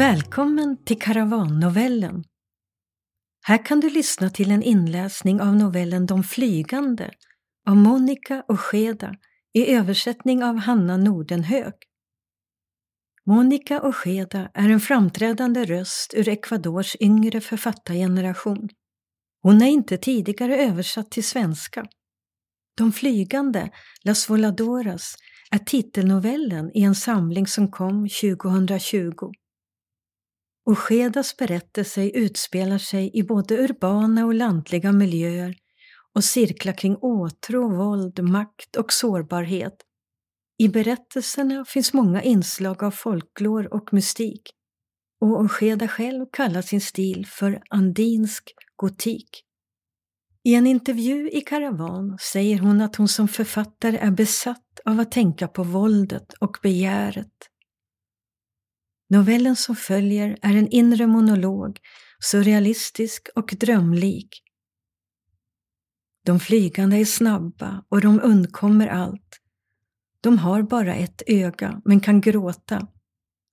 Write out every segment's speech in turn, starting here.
Välkommen till Karavannovellen. Här kan du lyssna till en inläsning av novellen De flygande av Monica Ojeda i översättning av Hanna Nordenhög. Monica Ojeda är en framträdande röst ur Ecuadors yngre författargeneration. Hon är inte tidigare översatt till svenska. De flygande, Las Voladoras, är titelnovellen i en samling som kom 2020. Ojedas berättelse utspelar sig i både urbana och lantliga miljöer och cirklar kring åtrå, våld, makt och sårbarhet. I berättelserna finns många inslag av folklor och mystik och Ojeda själv kallar sin stil för andinsk gotik. I en intervju i Karavan säger hon att hon som författare är besatt av att tänka på våldet och begäret. Novellen som följer är en inre monolog, surrealistisk och drömlik. De flygande är snabba och de undkommer allt. De har bara ett öga, men kan gråta.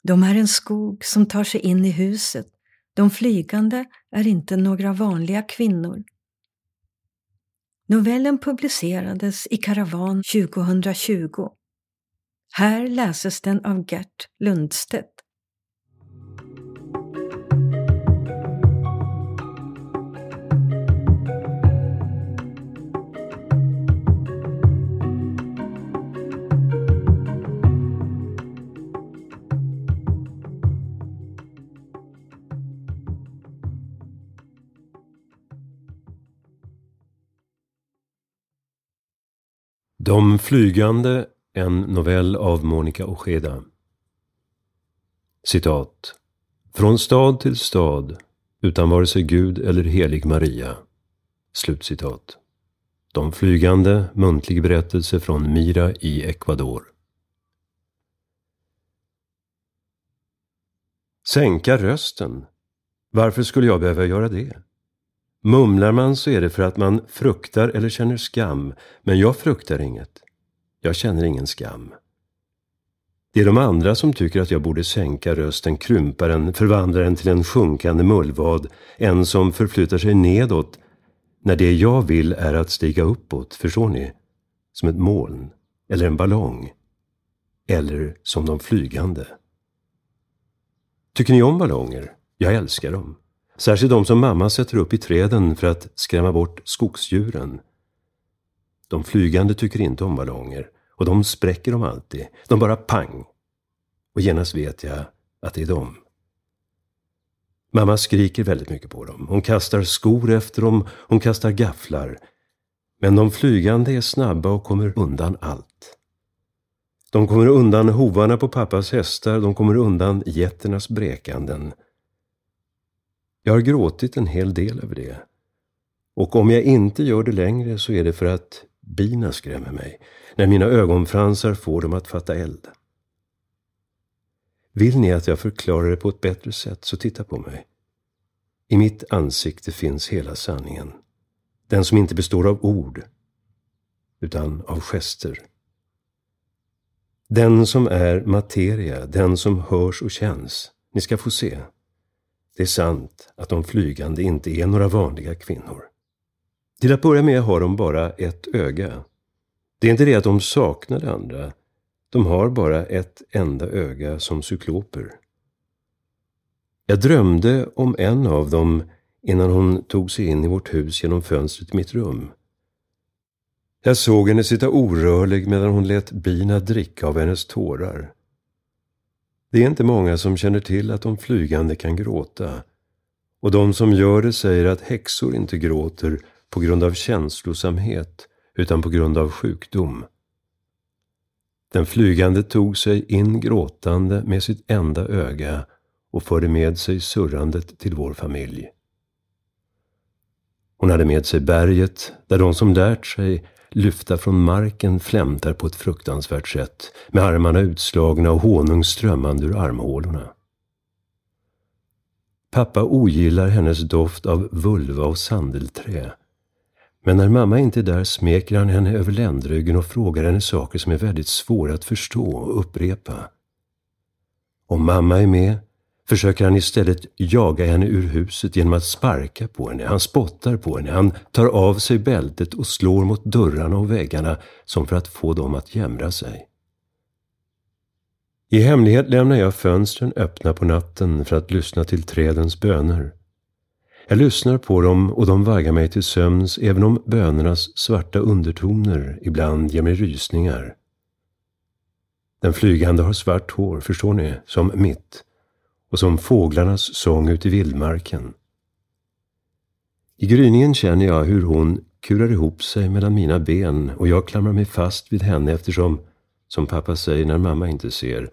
De är en skog som tar sig in i huset. De flygande är inte några vanliga kvinnor. Novellen publicerades i Karavan 2020. Här läses den av Gert Lundstedt. De flygande, en novell av Monica Ojeda. Citat. Från stad till stad, utan vare sig Gud eller helig Maria. Slutcitat. De flygande, muntlig berättelse från Mira i Ecuador. Sänka rösten? Varför skulle jag behöva göra det? Mumlar man så är det för att man fruktar eller känner skam, men jag fruktar inget. Jag känner ingen skam. Det är de andra som tycker att jag borde sänka rösten, krympa den, förvandla den till en sjunkande mullvad, en som förflyttar sig nedåt, när det jag vill är att stiga uppåt, förstår ni? Som ett moln, eller en ballong, eller som de flygande. Tycker ni om ballonger? Jag älskar dem. Särskilt de som mamma sätter upp i träden för att skrämma bort skogsdjuren. De flygande tycker inte om ballonger och de spräcker dem alltid. De bara pang. Och genast vet jag att det är dem. Mamma skriker väldigt mycket på dem. Hon kastar skor efter dem, hon kastar gafflar. Men de flygande är snabba och kommer undan allt. De kommer undan hovarna på pappas hästar, de kommer undan getternas bräkanden. Jag har gråtit en hel del över det. Och om jag inte gör det längre så är det för att bina skrämmer mig, när mina ögonfransar får dem att fatta eld. Vill ni att jag förklarar det på ett bättre sätt, så titta på mig. I mitt ansikte finns hela sanningen. Den som inte består av ord, utan av gester. Den som är materia, den som hörs och känns. Ni ska få se. Det är sant att de flygande inte är några vanliga kvinnor. Till att börja med har de bara ett öga. Det är inte det att de saknar det andra. De har bara ett enda öga som cykloper. Jag drömde om en av dem innan hon tog sig in i vårt hus genom fönstret i mitt rum. Jag såg henne sitta orörlig medan hon lät bina dricka av hennes tårar. Det är inte många som känner till att de flygande kan gråta. Och de som gör det säger att häxor inte gråter på grund av känslosamhet utan på grund av sjukdom. Den flygande tog sig in gråtande med sitt enda öga och förde med sig surrandet till vår familj. Hon hade med sig berget där de som lärt sig lyfta från marken flämtar på ett fruktansvärt sätt med armarna utslagna och honung strömmande ur armhålorna. Pappa ogillar hennes doft av vulva och sandelträ. Men när mamma inte är där smeker han henne över ländryggen och frågar henne saker som är väldigt svåra att förstå och upprepa. Om mamma är med försöker han istället jaga henne ur huset genom att sparka på henne. Han spottar på henne, han tar av sig bältet och slår mot dörrarna och väggarna som för att få dem att jämra sig. I hemlighet lämnar jag fönstren öppna på natten för att lyssna till trädens böner. Jag lyssnar på dem och de vaggar mig till sömns även om bönernas svarta undertoner ibland ger mig rysningar. Den flygande har svart hår, förstår ni, som mitt och som fåglarnas sång ute i vildmarken. I gryningen känner jag hur hon kurar ihop sig mellan mina ben och jag klamrar mig fast vid henne eftersom, som pappa säger när mamma inte ser,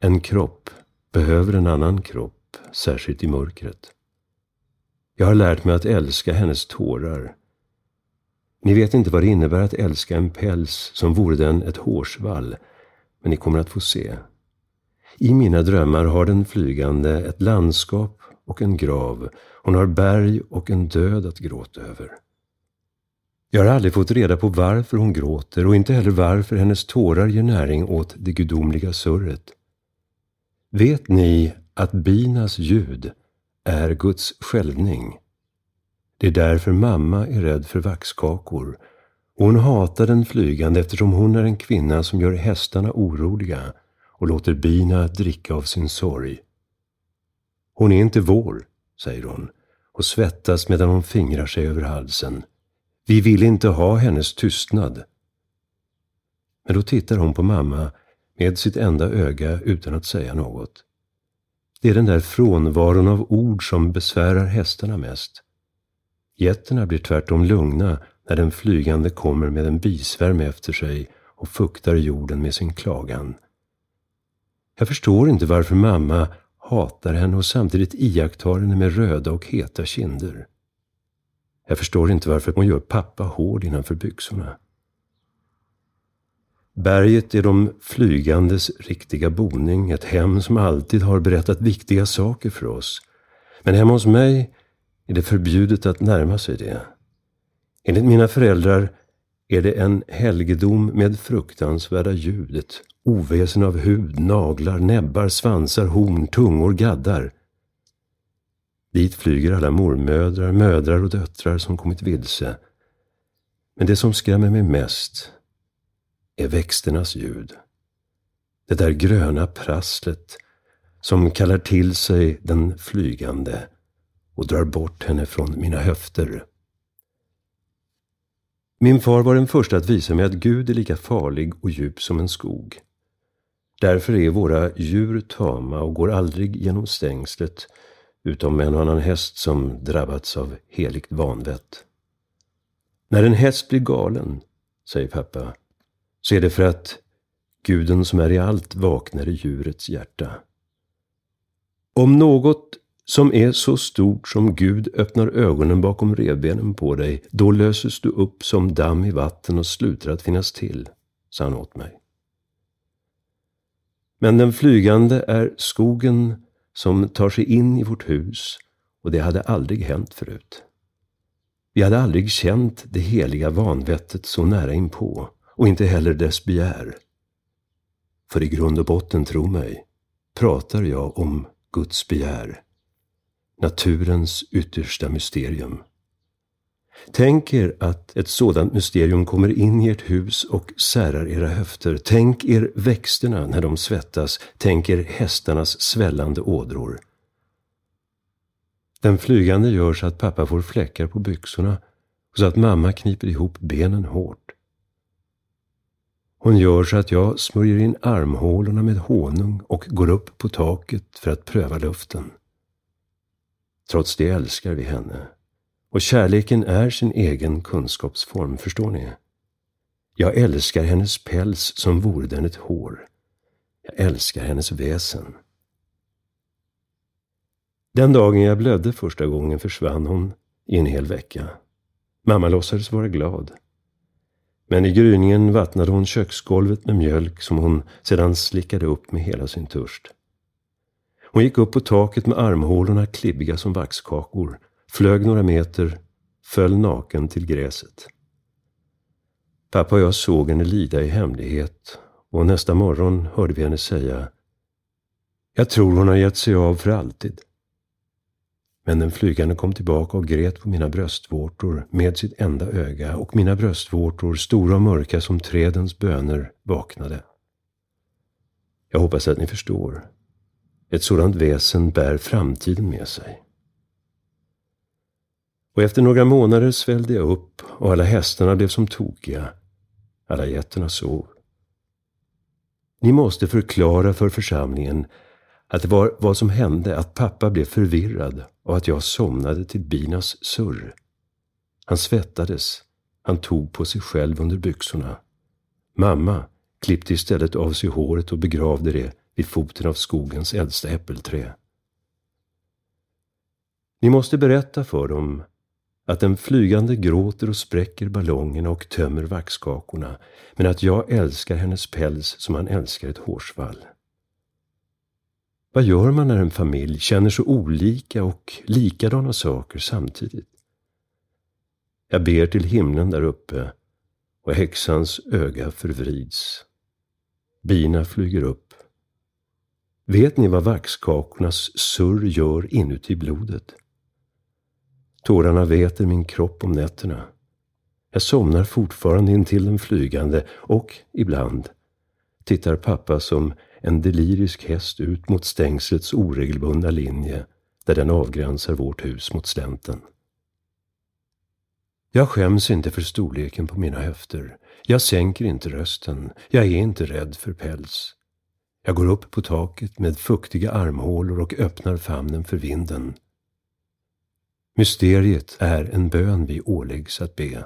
en kropp behöver en annan kropp, särskilt i mörkret. Jag har lärt mig att älska hennes tårar. Ni vet inte vad det innebär att älska en päls som vore den ett hårsvall, men ni kommer att få se. I mina drömmar har den flygande ett landskap och en grav. Hon har berg och en död att gråta över. Jag har aldrig fått reda på varför hon gråter och inte heller varför hennes tårar ger näring åt det gudomliga surret. Vet ni att binas ljud är Guds skälvning? Det är därför mamma är rädd för vaxkakor. hon hatar den flygande eftersom hon är en kvinna som gör hästarna oroliga och låter bina dricka av sin sorg. Hon är inte vår, säger hon och svettas medan hon fingrar sig över halsen. Vi vill inte ha hennes tystnad. Men då tittar hon på mamma med sitt enda öga utan att säga något. Det är den där frånvaron av ord som besvärar hästarna mest. Getterna blir tvärtom lugna när den flygande kommer med en bisvärm efter sig och fuktar jorden med sin klagan. Jag förstår inte varför mamma hatar henne och samtidigt iakttar henne med röda och heta kinder. Jag förstår inte varför hon gör pappa hård innanför byxorna. Berget är de flygandes riktiga boning, ett hem som alltid har berättat viktiga saker för oss. Men hemma hos mig är det förbjudet att närma sig det. Enligt mina föräldrar är det en helgedom med fruktansvärda ljudet, oväsen av hud, naglar, näbbar, svansar, horn, tungor, gaddar. Dit flyger alla mormödrar, mödrar och döttrar som kommit vilse. Men det som skrämmer mig mest är växternas ljud. Det där gröna prasslet som kallar till sig den flygande och drar bort henne från mina höfter. Min far var den första att visa mig att Gud är lika farlig och djup som en skog. Därför är våra djur tama och går aldrig genom stängslet utom en och annan häst som drabbats av heligt vanvett. När en häst blir galen, säger pappa, så är det för att guden som är i allt vaknar i djurets hjärta. Om något som är så stort som Gud öppnar ögonen bakom revbenen på dig, då löses du upp som damm i vatten och slutar att finnas till, sa han åt mig. Men den flygande är skogen som tar sig in i vårt hus och det hade aldrig hänt förut. Vi hade aldrig känt det heliga vanvettet så nära inpå och inte heller dess begär. För i grund och botten, tro mig, pratar jag om Guds begär. Naturens yttersta mysterium. Tänk er att ett sådant mysterium kommer in i ert hus och särar era höfter. Tänk er växterna när de svettas. Tänk er hästarnas svällande ådror. Den flygande gör så att pappa får fläckar på byxorna och så att mamma kniper ihop benen hårt. Hon gör så att jag smörjer in armhålorna med honung och går upp på taket för att pröva luften. Trots det älskar vi henne. Och kärleken är sin egen kunskapsform, förstår ni? Jag älskar hennes päls som vore den ett hår. Jag älskar hennes väsen. Den dagen jag blödde första gången försvann hon i en hel vecka. Mamma låtsades vara glad. Men i gryningen vattnade hon köksgolvet med mjölk som hon sedan slickade upp med hela sin törst. Hon gick upp på taket med armhålorna klibbiga som vaxkakor, flög några meter, föll naken till gräset. Pappa och jag såg henne lida i hemlighet och nästa morgon hörde vi henne säga Jag tror hon har gett sig av för alltid. Men den flygande kom tillbaka och grät på mina bröstvårtor med sitt enda öga och mina bröstvårtor, stora och mörka som trädens böner, vaknade. Jag hoppas att ni förstår. Ett sådant väsen bär framtiden med sig. Och efter några månader svällde jag upp och alla hästarna blev som tokiga. Alla getterna sov. Ni måste förklara för församlingen att det var vad som hände att pappa blev förvirrad och att jag somnade till binas surr. Han svettades. Han tog på sig själv under byxorna. Mamma klippte istället av sig håret och begravde det vid foten av skogens äldsta äppelträ. Ni måste berätta för dem att den flygande gråter och spräcker ballongerna och tömmer vaxkakorna, men att jag älskar hennes päls som han älskar ett hårsvall. Vad gör man när en familj känner så olika och likadana saker samtidigt? Jag ber till himlen där uppe och häxans öga förvrids. Bina flyger upp. Vet ni vad vaxkakornas surr gör inuti blodet? Tårarna väter min kropp om nätterna. Jag somnar fortfarande intill den flygande och ibland tittar pappa som en delirisk häst ut mot stängslets oregelbundna linje där den avgränsar vårt hus mot slänten. Jag skäms inte för storleken på mina höfter. Jag sänker inte rösten. Jag är inte rädd för päls. Jag går upp på taket med fuktiga armhålor och öppnar famnen för vinden. Mysteriet är en bön vi åläggs att be.